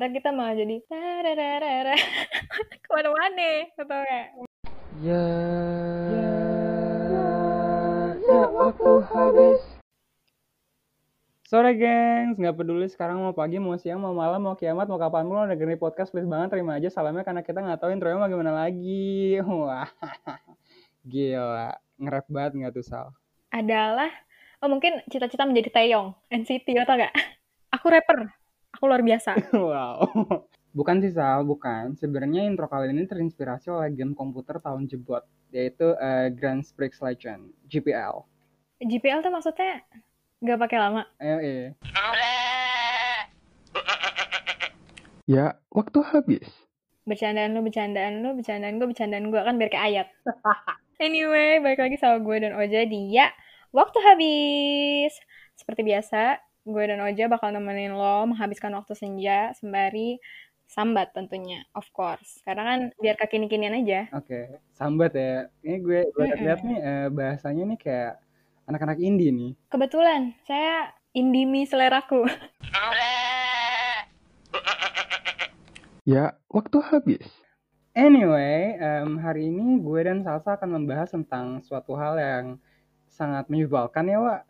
ntar kita malah jadi ke mana-mana atau kayak Ya, ya waktu habis. Sore gengs, nggak peduli sekarang mau pagi, mau siang, mau malam, mau kiamat, mau kapan pun lo dengerin podcast, please banget terima aja salamnya karena kita nggak tahu intronya mau gimana lagi. Wah, gila, nge-rap banget nggak tuh Sal? adalah oh mungkin cita-cita menjadi Taeyong NCT atau enggak aku rapper aku luar biasa Wow. Bukan sih Sal, bukan. Sebenarnya intro kali ini terinspirasi oleh game komputer tahun jebot, yaitu eh, Grand Prix Legend, GPL. GPL tuh maksudnya nggak pakai lama Ayo, eh. Ya, waktu habis. bercandaan lu bercandaan lu bercandaan gue bercandaan gue kan biar kayak ayat anyway balik lagi sama gue dan Oja di ya waktu habis seperti biasa gue dan Oja bakal nemenin lo menghabiskan waktu senja sembari sambat tentunya of course karena kan biar kekini-kinian aja Oke, sambat ya. Ini gue gue Mm-mm. lihat nih eh, bahasanya nih kayak anak-anak indie nih. kebetulan saya indimi seleraku Ya, waktu habis. Anyway, em, hari ini gue dan Salsa akan membahas tentang suatu hal yang sangat menyebalkan ya, Wak.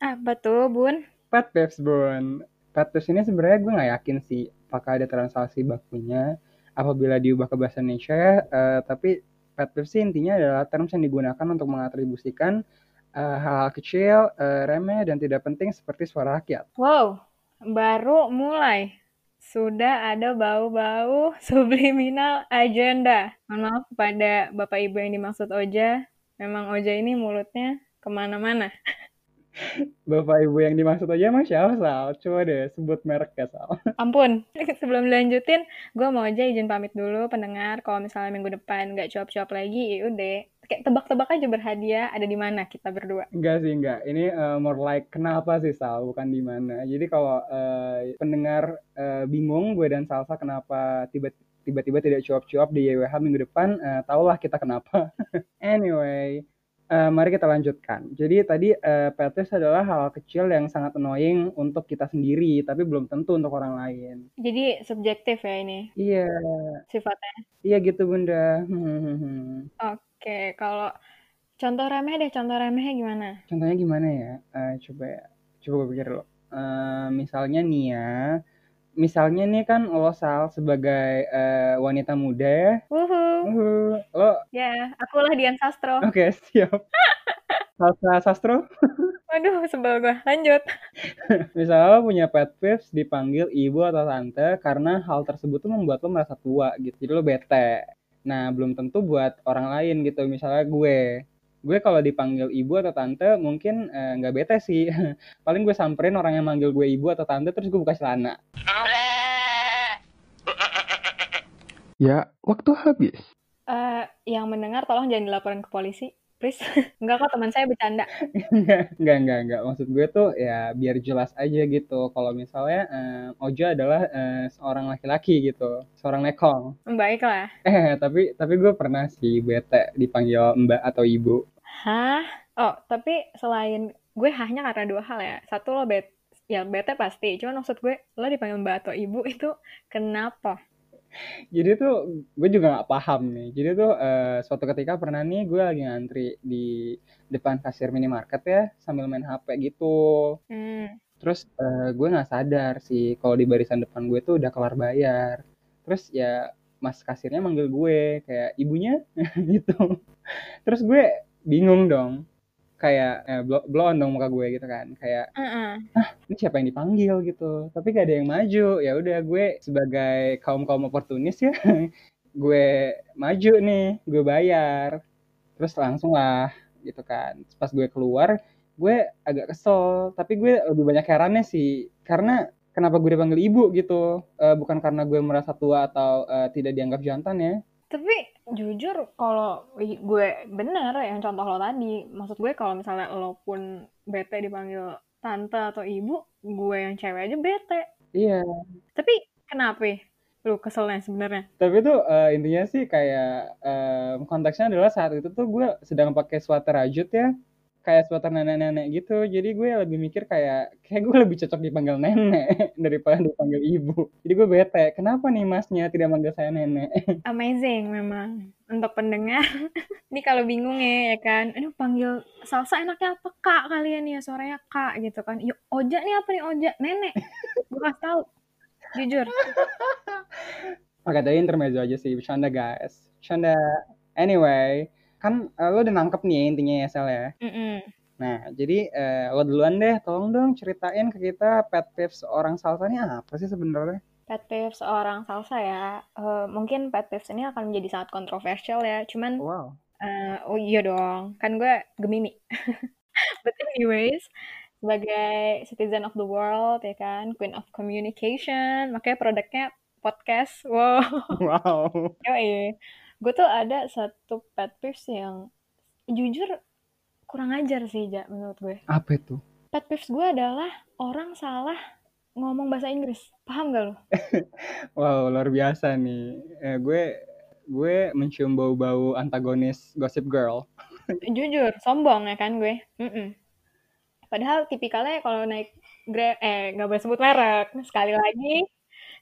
apa tuh bun Pet peeves, Bun. Pet ini sebenarnya gue nggak yakin sih apakah ada translasi bakunya apabila diubah ke bahasa Indonesia. Eh, tapi pet peeves sih intinya adalah terms yang digunakan untuk mengatribusikan eh, hal-hal kecil, eh, remeh, dan tidak penting seperti suara rakyat. wow baru mulai sudah ada bau-bau subliminal agenda. Mohon maaf kepada Bapak Ibu yang dimaksud Oja. Memang Oja ini mulutnya ke mana-mana. Bapak Ibu yang dimaksud aja emang siapa, Sal? Coba deh sebut merek ya, Sal. Ampun, sebelum dilanjutin, gue mau aja izin pamit dulu pendengar. Kalau misalnya minggu depan nggak cuap-cuap lagi, ya udah. Kayak tebak-tebak aja berhadiah ada di mana kita berdua. Enggak sih, enggak. Ini eh, more like kenapa sih, Sal? Bukan di mana. Jadi kalau eh, pendengar eh, bingung gue dan Salsa kenapa tiba tiba-tiba tidak cuap-cuap di YWH minggu depan, eh, tahulah kita kenapa. anyway, eh, mari kita lanjutkan. Jadi tadi eh, pet peeves adalah hal kecil yang sangat annoying untuk kita sendiri, tapi belum tentu untuk orang lain. Jadi subjektif ya ini Iya, sifatnya. iya gitu Bunda. Hmm. Oke, kalau contoh remeh deh, contoh remehnya gimana? Contohnya gimana ya? Eh, coba ya, coba gue pikir dulu. Eh, misalnya nih ya, misalnya nih kan lo Sal sebagai eh, wanita muda ya, Wuhu, Uhuh, lo ya, akulah Dian Sastro. oke siap. Salsa sastro, Waduh, sebel gue. Lanjut. misalnya lo punya pet peeves dipanggil ibu atau tante karena hal tersebut tuh membuat lo merasa tua gitu, jadi lo bete. Nah, belum tentu buat orang lain gitu, misalnya gue. Gue kalau dipanggil ibu atau tante mungkin eh, nggak bete sih. Paling gue samperin orang yang manggil gue ibu atau tante terus gue buka celana. Ya, waktu habis. Eh, yang mendengar tolong jangan dilaporin ke polisi, please. Enggak kok teman saya bercanda. Enggak, enggak, enggak. Maksud gue tuh ya biar jelas aja gitu. Kalau misalnya eh, Oja adalah eh, seorang laki-laki gitu, seorang nekong. Baiklah. Eh, tapi tapi gue pernah sih bete dipanggil mbak atau ibu. Hah? Oh, tapi selain gue hanya karena dua hal ya. Satu lo bet ya bete pasti. Cuman maksud gue lo dipanggil mbak atau ibu itu kenapa? Jadi tuh gue juga nggak paham nih. Jadi tuh eh, suatu ketika pernah nih gue lagi ngantri di depan kasir minimarket ya sambil main HP gitu. Hmm. Terus eh, gue nggak sadar sih kalau di barisan depan gue tuh udah kelar bayar. Terus ya mas kasirnya manggil gue kayak ibunya gitu. Terus gue bingung dong. Kayak eh, blow, blow on dong muka gue gitu kan. Kayak Heeh. ini siapa yang dipanggil gitu. Tapi gak ada yang maju. Ya udah gue sebagai kaum-kaum oportunis ya gue maju nih, gue bayar. Terus langsung lah gitu kan. Pas gue keluar gue agak kesel tapi gue lebih banyak herannya sih karena kenapa gue dipanggil ibu gitu Eh, bukan karena gue merasa tua atau eh, tidak dianggap jantan ya Tapi jujur kalau gue bener yang contoh lo tadi, maksud gue kalau misalnya lo pun bete dipanggil tante atau ibu, gue yang cewek aja bete. iya Tapi kenapa lu keselnya sebenarnya? tapi tuh eh, intinya sih kayak eh, konteksnya adalah saat itu tuh gue sedang pakai sweater rajut ya kayak sweater nenek-nenek gitu. Jadi gue lebih mikir kayak kayak gue lebih cocok dipanggil nenek daripada dipanggil ibu. Jadi gue bete, kenapa nih masnya tidak manggil saya nenek? Amazing memang untuk pendengar. Ini kalau bingung ya, ya kan. Aduh panggil salsa enaknya apa kak kalian ya suaranya kak gitu kan. Yuk Oja nih apa nih Oja? Nenek. Gue kasih tahu. Jujur. Oke, tadi intermezzo aja sih, bercanda guys. Bercanda. Anyway, kan uh, lo udah nangkep nih ya intinya ya Sel ya. Mm-mm. Nah, jadi uh, lo duluan deh, tolong dong ceritain ke kita pet peeves seorang salsa ini apa sih sebenarnya? Pet peeves seorang salsa ya. Uh, mungkin pet peeves ini akan menjadi sangat kontroversial ya. Cuman, Wow. uh, oh iya dong, kan gue Gemini. But anyways, sebagai citizen of the world ya kan, queen of communication, makanya produknya podcast. Wow. Wow. Yoi. Gue tuh ada satu pet peeves yang jujur kurang ajar sih, Ja, menurut gue. Apa itu? Pet peeves gue adalah orang salah ngomong bahasa Inggris. Paham gak lo? Wow, luar biasa nih. Eh, gue gue mencium bau-bau antagonis Gossip Girl. Jujur, sombong ya kan gue. Mm-mm. Padahal tipikalnya kalau naik Grab, eh nggak boleh sebut merek. Sekali lagi,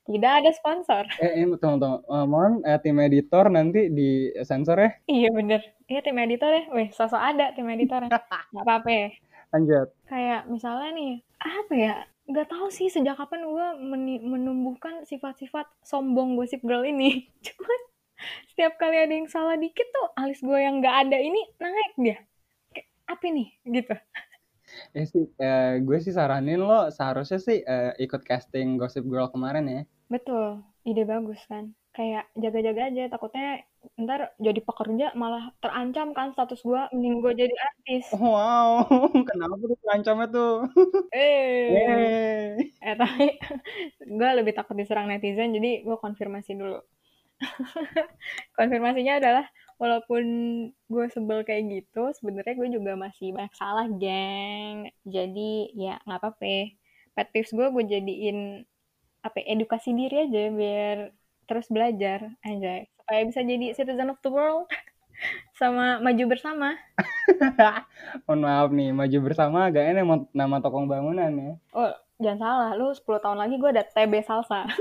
tidak ada sponsor. Eh, ini tunggu, tunggu. Eh, mohon eh, tim editor nanti di sensor ya. Iya bener. Iya tim editor ya. Wih, sosok ada tim editornya. Gak apa-apa ya. Lanjut. Kayak misalnya nih, apa ya? Gak tahu sih sejak kapan gue meni- menumbuhkan sifat-sifat sombong gosip girl ini. Cuman setiap kali ada yang salah dikit tuh alis gue yang gak ada ini naik dia. Kayak, apa nih? Gitu. Ya sih, eh, gue sih saranin lo seharusnya sih eh, ikut casting Gossip Girl kemarin ya. Betul, ide bagus kan. Kayak jaga-jaga aja, takutnya ntar jadi pekerja malah terancam kan status gua, mending gua jadi artis. Wow, kenapa tuh terancamnya tuh? Eh, eh tapi gua lebih takut diserang netizen, jadi gua konfirmasi dulu. Konfirmasinya adalah walaupun gue sebel kayak gitu, sebenarnya gue juga masih banyak salah, geng. Jadi ya nggak apa-apa. Pet peeves gue gue jadiin apa ya, edukasi diri aja biar terus belajar aja supaya bisa jadi citizen of the world sama maju bersama. Mohon maaf nih, maju bersama agak enak nama- nama tokong bangunan ya. Oh, jangan salah, lu 10 tahun lagi gue ada TB salsa.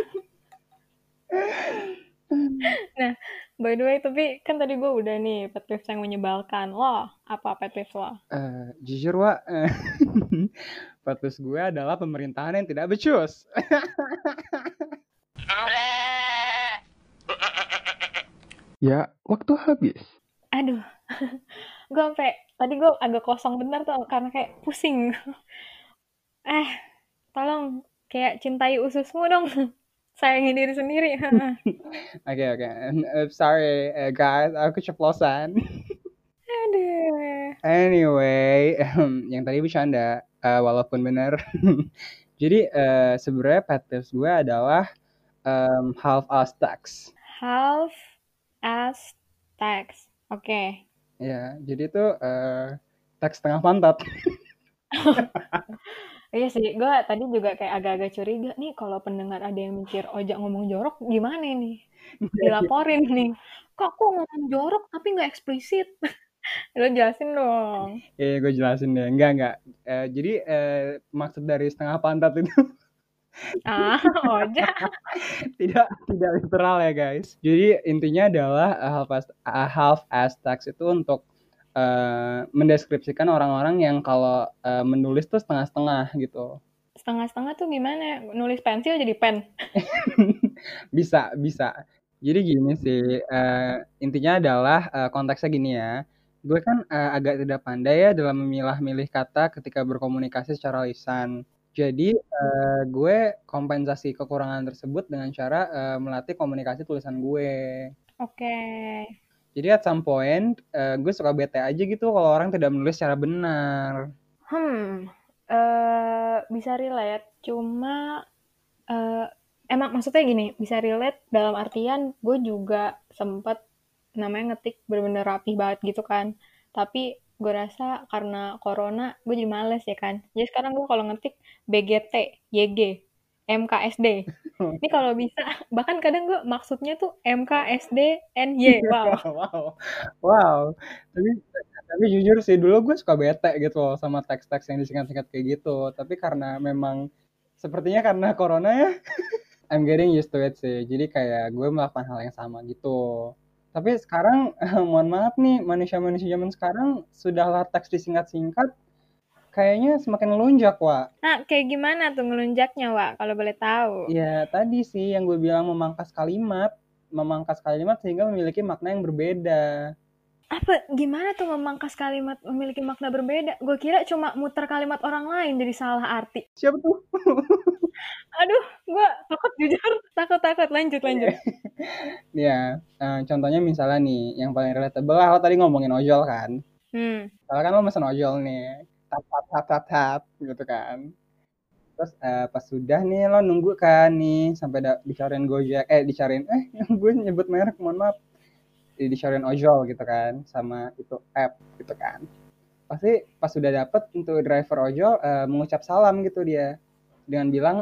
nah, by the way, tapi kan tadi gue udah nih pet peeves yang menyebalkan. Lo, apa pet peeves lo? Eh, jujur wa, eh, status gue adalah pemerintahan yang tidak becus. Ya, waktu habis. Aduh, gue sampai tadi gue agak kosong bentar tuh karena kayak pusing. eh, tolong kayak cintai ususmu dong. Sayangi diri sendiri. Oke oke, Eh, sorry eh, guys, aku keceplosan. Aduh. Anyway, yang tadi bercanda, eh, walaupun benar. Jadi eh, sebenarnya pet gue adalah em, half ass tax. Half as tax. Oke. Ya, jadi itu eh, tax setengah pantat. Iya sih, gue tadi juga kayak agak-agak curiga nih kalau pendengar ada yang mikir ojak ngomong jorok gimana nih? Dilaporin nih. Kok aku ngomong jorok tapi nggak eksplisit? Lo jelasin dong. Iya, gue jelasin deh. Enggak, enggak. Eh, jadi eh, maksud dari setengah pantat itu Ah, ojak. tidak tidak literal ya guys. Jadi intinya adalah uh, half as uh, half as tax itu untuk uh, mendeskripsikan orang-orang yang kalau uh, menulis tuh setengah-setengah gitu. Setengah-setengah tuh gimana? Nulis pensil jadi pen. bisa bisa. Jadi gini sih uh, intinya adalah uh, konteksnya gini ya. Gue kan uh, agak tidak pandai ya dalam memilah-milih kata ketika berkomunikasi secara lisan. Jadi uh, gue kompensasi kekurangan tersebut dengan cara uh, melatih komunikasi tulisan gue. Oke. Jadi at some point uh, gue suka bete aja gitu kalau orang tidak menulis secara benar. Hmm, eh bisa relate. Cuma eh emang maksudnya gini, bisa relate dalam artian gue juga sempet namanya ngetik bener-bener rapi banget gitu kan. Tapi gue rasa karena corona gue jadi males ya kan. Jadi sekarang gue kalau ngetik BGT, YG, MKSD. Ini kalau bisa, bahkan kadang gue maksudnya tuh MKSD NY. Wow. wow, wow. Tapi tapi jujur sih dulu gue suka bete gitu loh sama teks-teks yang disingkat-singkat kayak gitu tapi karena memang sepertinya karena corona ya I'm getting used to it sih jadi kayak gue melakukan hal yang sama gitu tapi sekarang mohon maaf nih manusia-manusia zaman sekarang sudahlah teks disingkat-singkat kayaknya semakin melunjak, Wak. Nah, kayak gimana tuh ngelunjaknya, Wak? Kalau boleh tahu. Ya, tadi sih yang gue bilang memangkas kalimat. Memangkas kalimat sehingga memiliki makna yang berbeda. Apa? Gimana tuh memangkas kalimat memiliki makna berbeda? Gue kira cuma muter kalimat orang lain jadi salah arti. Siapa tuh? Aduh, gue takut jujur. Takut-takut. Lanjut, lanjut. ya, uh, contohnya misalnya nih, yang paling relatable lah, lo tadi ngomongin ojol kan? Hmm. Soalnya kan lo mesen ojol nih tap tap tap tap tap gitu kan terus uh, pas sudah nih lo nunggu kan nih sampai da- dicariin gojek eh dicariin eh yang gue nyebut merek mohon maaf dicariin ojol gitu kan sama itu app gitu kan pasti pas sudah dapet untuk driver ojol uh, mengucap salam gitu dia dengan bilang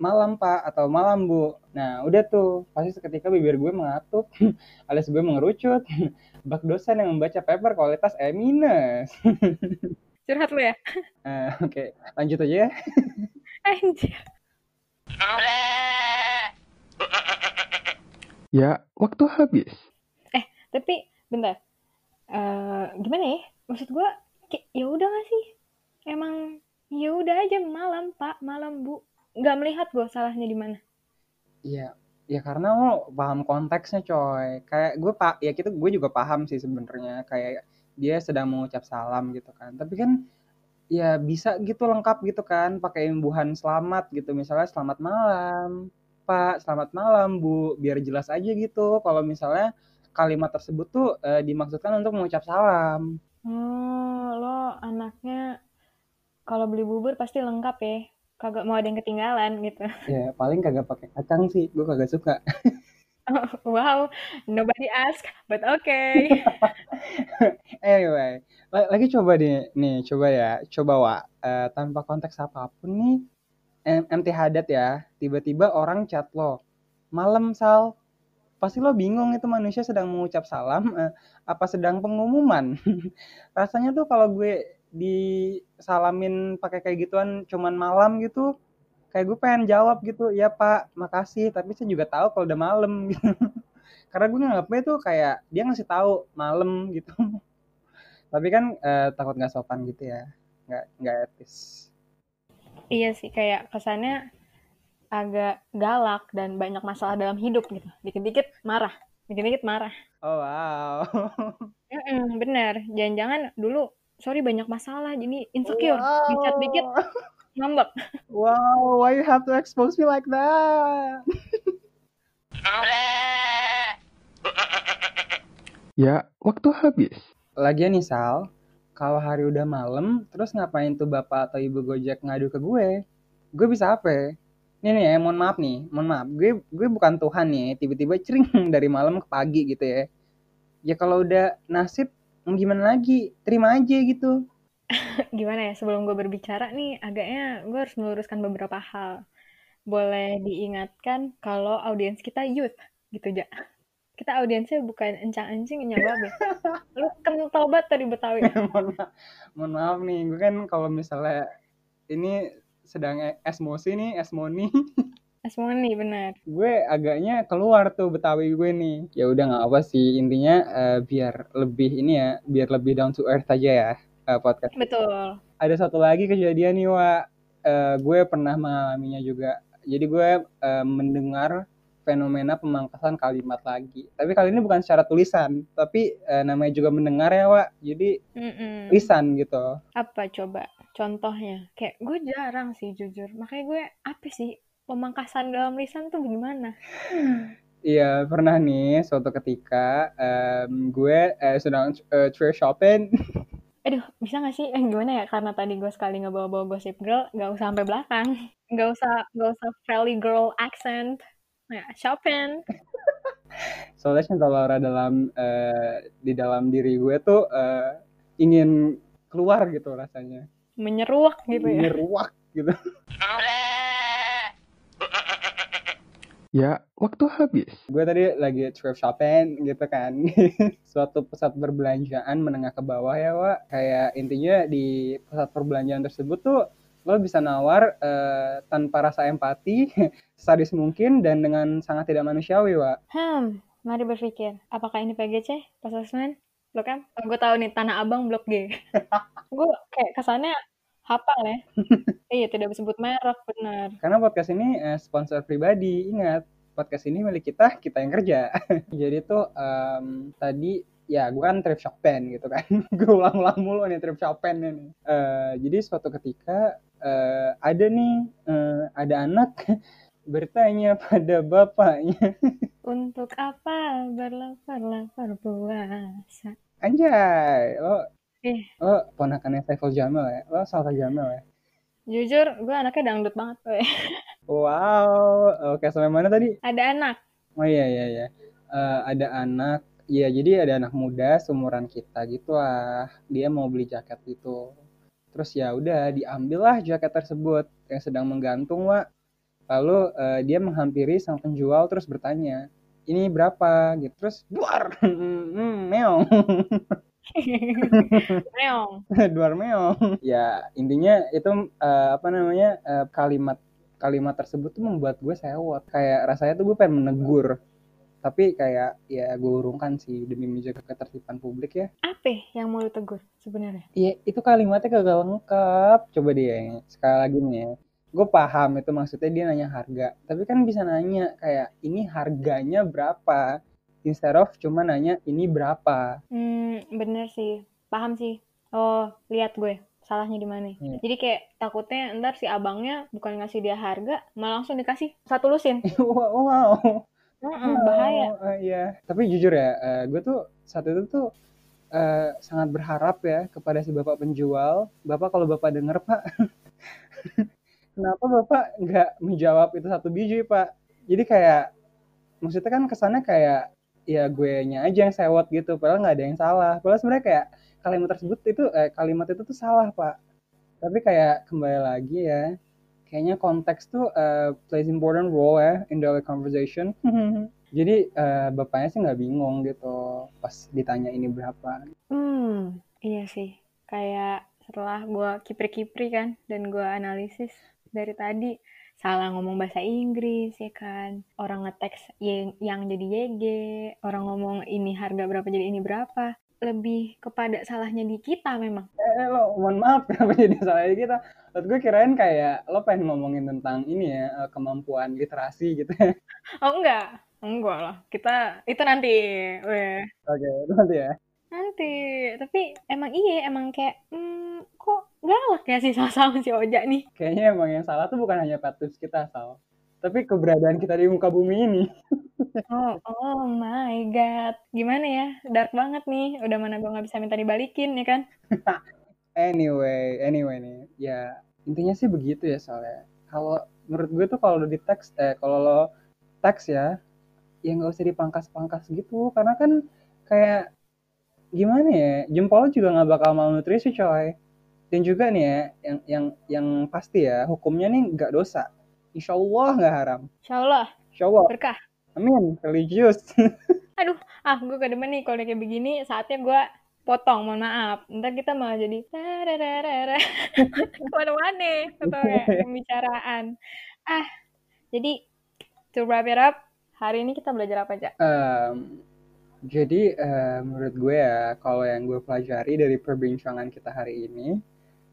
malam pak atau malam bu nah udah tuh pasti seketika bibir gue mengatup alias gue mengerucut bak dosen yang membaca paper kualitas E minus Curhat lu ya? Uh, Oke, okay. lanjut aja ya. Anjir. Ya, waktu habis. Eh, tapi bentar. Uh, gimana ya? Maksud gua ya udah gak sih? Emang ya udah aja malam, Pak, malam, Bu. Nggak melihat gue salahnya di mana. Iya, ya karena lo paham konteksnya coy kayak gue pak ya kita gue juga paham sih sebenarnya kayak dia sedang mengucap salam gitu kan. Tapi kan ya bisa gitu lengkap gitu kan. Pakai imbuhan selamat gitu. Misalnya selamat malam Pak. Selamat malam Bu. Biar jelas aja gitu. Kalau misalnya kalimat tersebut tuh e, dimaksudkan untuk mengucap salam. Oh lo anaknya kalau beli bubur pasti lengkap ya. Kagak mau ada yang ketinggalan gitu. Ya paling kagak pakai kacang sih. Gue kagak suka wow, nobody ask, but okay. anyway, lagi coba nih, nih coba ya, coba wa, uh, tanpa konteks apa pun nih, MT Hadat ya, tiba-tiba orang chat lo, malam sal, pasti lo bingung itu manusia sedang mengucap salam, uh, apa sedang pengumuman. Rasanya tuh kalau gue disalamin pakai kayak gituan cuman malam gitu, kayak gue pengen jawab gitu ya pak makasih. Tapi saya juga tahu kalau udah malam gitu. Karena gue nganggapnya tuh kayak dia ngasih tahu malam gitu. Tapi kan eh, takut nggak sopan gitu ya. Nggak nggak etis. Iya sih kayak kesannya agak galak dan banyak masalah dalam hidup gitu. Dikit-dikit marah dikit-dikit marah. Oh wow. Mm -mm, bener. Jangan-jangan dulu sorry banyak masalah jadi insecure. Wow. dicat dikit ngambek. Wow, why you have to expose me like that? ya, waktu habis. Lagian nih Sal, kalau hari udah malam, terus ngapain tuh bapak atau ibu Gojek ngadu ke gue? Gue bisa apa? Nih nih ya, mohon maaf nih, mohon maaf. Gue gue bukan Tuhan nih, tiba-tiba cering dari malam ke pagi gitu ya. Ya kalau udah nasib, mau gimana lagi? Terima aja gitu. gimana ya sebelum gue berbicara nih agaknya gue harus meluruskan beberapa hal. Boleh diingatkan kalau audiens kita youth gitu aja kita audiensnya bukan encang-encing nyawa ya lu kental banget tadi betawi. Mohon maaf mohon maaf nih gue kan kalau misalnya ini sedang esmosi nih esmoni. Esmoni benar. Gue agaknya keluar tuh betawi gue nih. Ya udah nggak apa sih intinya uh, biar lebih ini ya biar lebih down to earth aja ya uh, podcast. Betul. Ada satu lagi kejadian nih, Wak. Uh, gue pernah mengalaminya juga. Jadi gue uh, mendengar fenomena pemangkasan kalimat lagi. Tapi kali ini bukan secara tulisan, tapi uh, namanya juga mendengar ya, Wak. Jadi Mm-mm. lisan gitu. Apa coba contohnya? Kayak gue jarang sih jujur. Makanya gue apa sih pemangkasan dalam lisan tuh gimana? Iya, pernah nih suatu ketika um, gue uh, sedang uh, shopping aduh bisa gak sih? Eh, gimana ya? Karena tadi gue sekali ngebawa-bawa gosip girl gak usah sampai belakang. Gak usah gak usah friendly girl accent. Ya shopping soalnya cinta Laura dalam uh, di dalam diri gue tuh uh, ingin keluar gitu rasanya. Menyeruak gitu ya. Menyeruak gitu Ya, waktu habis. Gue tadi lagi thrift shopping gitu kan. Suatu pusat perbelanjaan menengah ke bawah ya, Wak. Kayak intinya di pusat perbelanjaan tersebut tuh lo bisa nawar uh, tanpa rasa empati, sadis mungkin, dan dengan sangat tidak manusiawi, Wak. Hmm, mari berpikir. Apakah ini PGC, Pas Asman? Lo kan? Gue tahu nih, Tanah Abang Blok G. gue kayak kesannya hafal ya. iya, tidak disebut merek, benar. Karena podcast ini eh, sponsor pribadi, ingat. Podcast ini milik kita, kita yang kerja. Jadi tuh um, tadi ya gue kan trip shop pen gitu kan. gue ulang-ulang mulu nih trip shop pen ini. Uh, jadi suatu ketika uh, ada nih, uh, ada anak bertanya pada bapaknya. Untuk apa berlapar-lapar puasa? Anjay, lo Eh. Lo ponakannya Saiful Jamil ya? Lo Salsa Jamil ya? Jujur, gue anaknya dangdut banget. Woy. Wow, oke sampai mana tadi? Ada anak. Oh iya iya iya. Uh, ada anak. Iya, jadi ada anak muda seumuran kita gitu ah. Dia mau beli jaket itu. Terus ya udah diambillah jaket tersebut yang sedang menggantung, Wak. Lalu uh, dia menghampiri sang penjual terus bertanya, "Ini berapa?" gitu. Terus, "Buar." Hmm, meong. meong. Duar meong. Ya, intinya itu uh, apa namanya? Uh, kalimat kalimat tersebut tuh membuat gue sewot. Kayak rasanya tuh gue pengen menegur. Tapi kayak ya gue urungkan sih demi menjaga ketertiban publik ya. Apa yang mau lu tegur sebenarnya? Iya, itu kalimatnya kagak lengkap. Coba dia sekali lagi nih ya. Gue paham itu maksudnya dia nanya harga. Tapi kan bisa nanya kayak ini harganya berapa? Instead of cuma nanya ini berapa. Hmm, bener sih, paham sih. Oh, lihat gue salahnya di mana. Hmm. Jadi kayak takutnya ntar si abangnya bukan ngasih dia harga, malah langsung dikasih satu lusin. wow. wow. Mm -mm, bahaya. Uh, iya. Tapi jujur ya, uh, gue tuh saat itu tuh uh, sangat berharap ya kepada si bapak penjual. Bapak kalau bapak denger pak, kenapa bapak nggak menjawab itu satu biji pak? Jadi kayak maksudnya kan kesannya kayak ya gue nya aja yang sewot gitu padahal nggak ada yang salah. Padahal sebenarnya kayak kalimat tersebut itu eh, kalimat itu tuh salah pak. Tapi kayak kembali lagi ya kayaknya konteks tuh uh, plays important role ya in the conversation. Jadi uh, bapaknya sih nggak bingung gitu pas ditanya ini berapa. Hmm iya sih. Kayak setelah gue kipri-kipri kan dan gue analisis dari tadi salah ngomong bahasa Inggris ya kan? Orang ngeteks yang, yang jadi YG orang ngomong ini harga berapa jadi ini berapa. Lebih kepada salahnya di kita memang. Eh, eh lo mohon maaf kenapa jadi salahnya di kita? Lalu gue kirain kayak lo pengen ngomongin tentang ini ya eh, kemampuan literasi gitu oh enggak. Enggak lah. Kita itu nanti. Oke okay, itu nanti ya. Nanti. Tapi emang iya emang kayak hmm, kok galak ya sih sama si Oja nih. Kayaknya emang yang salah tuh bukan hanya patus kita, Sal. Tapi keberadaan kita di muka bumi ini. oh, oh my god. Gimana ya? Dark banget nih. Udah mana gue gak bisa minta dibalikin, ya kan? anyway, anyway nih. Ya, intinya sih begitu ya soalnya. Kalau menurut gue tuh kalau di teks, eh kalau lo teks ya, ya nggak usah dipangkas-pangkas gitu. Karena kan kayak gimana ya, jempol juga nggak bakal malnutrisi coy dan juga nih ya yang yang yang pasti ya hukumnya nih nggak dosa. Insya Allah nggak haram. Insya Allah insya Allah berkah. Amin. Religius. Aduh ah gue kedemen nih kalau kayak begini saatnya gue potong mohon maaf. Ntar kita malah jadi ke mana-mana atau pembicaraan. Ah jadi to wrap it up hari ini kita belajar apa aja um, jadi uh, menurut gue ya kalau yang gue pelajari dari perbincangan kita hari ini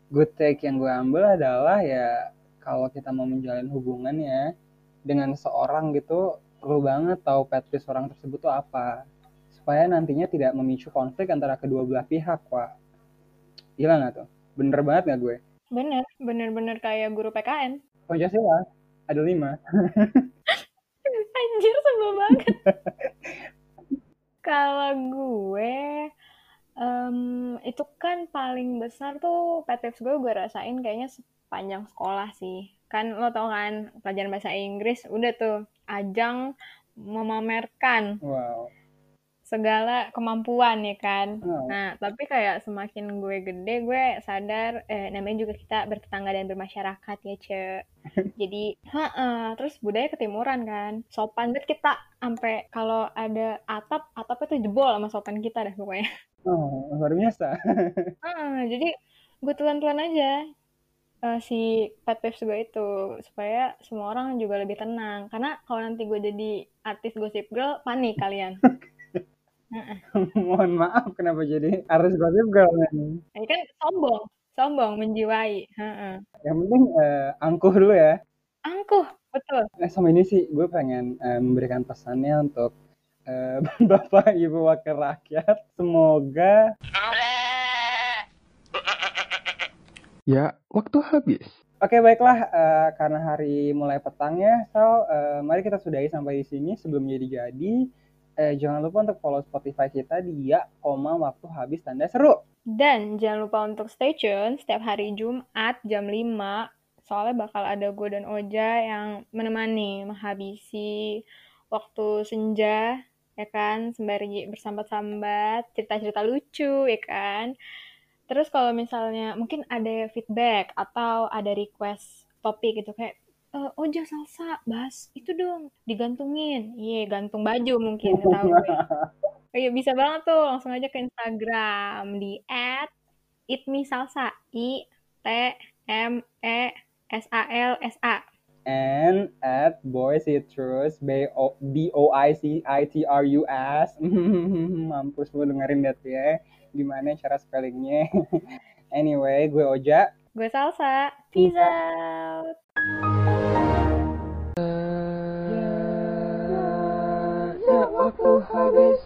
good take yang gue ambil adalah ya kalau kita mau menjalin hubungan ya dengan seorang gitu perlu banget tahu petis orang tersebut tuh apa. Supaya nantinya tidak memicu konflik antara kedua belah pihak pak. Gila nggak tuh? Bener banget nggak gue? Bener bener bener kayak guru PKN Pancasila ada lima. Anjir sebel banget. Kalau gue Um, itu kan paling besar tuh pet peeves gue gue rasain kayaknya sepanjang sekolah sih. Kan lo tau kan pelajaran bahasa Inggris udah tuh ajang memamerkan wow. segala kemampuan ya kan. Oh. Nah, tapi kayak semakin gue gede, gue sadar eh, namanya juga kita bertetangga dan bermasyarakat ya, Ce. Jadi, heeh, terus budaya ketimuran kan. Sopan banget kita sampai kalau ada atap, atap itu jebol sama sopan kita dah pokoknya. Oh, luar biasa. Heeh, jadi gue telan-telan aja eh, si pet peeves gue itu supaya semua orang juga lebih tenang. Karena kalau nanti gue jadi artis gossip girl, panik kalian. Mohon maaf kenapa jadi artis gossip girl nih. Ini kan sombong, sombong menjiwai. Yang penting eh, angkuh dulu ya. Angkuh, betul. Eh, sama ini sih gue pengen eh, memberikan pesannya untuk eh, Bapak Ibu Wakil Rakyat. Semoga Ya, waktu habis. Oke baiklah eh, karena hari mulai petang ya, so eh, mari kita sudahi sampai di sini sebelum jadi-jadi. Eh, jangan lupa untuk follow Spotify kita di ya, koma waktu habis tanda seru. Dan jangan lupa untuk stay tune setiap hari Jumat jam 5. Soalnya bakal ada gue dan Oja yang menemani menghabisi waktu senja, ya kan? Sembari bersambat-sambat, cerita-cerita lucu, ya kan? Terus kalau misalnya mungkin ada feedback atau ada request topik gitu kayak "Eh, Oja salsa bahas itu dong digantungin iya gantung baju mungkin nggak tahu Iya bisa banget tuh langsung aja ke Instagram di at itmisalsa i t m e s a l s a And at Boy Citrus, B O B O I C I T R U S. Mampus lu dengerin dat ya. Gimana cara spellingnya? anyway, gue Oja. gue salsa peace out Ya, waktu habis.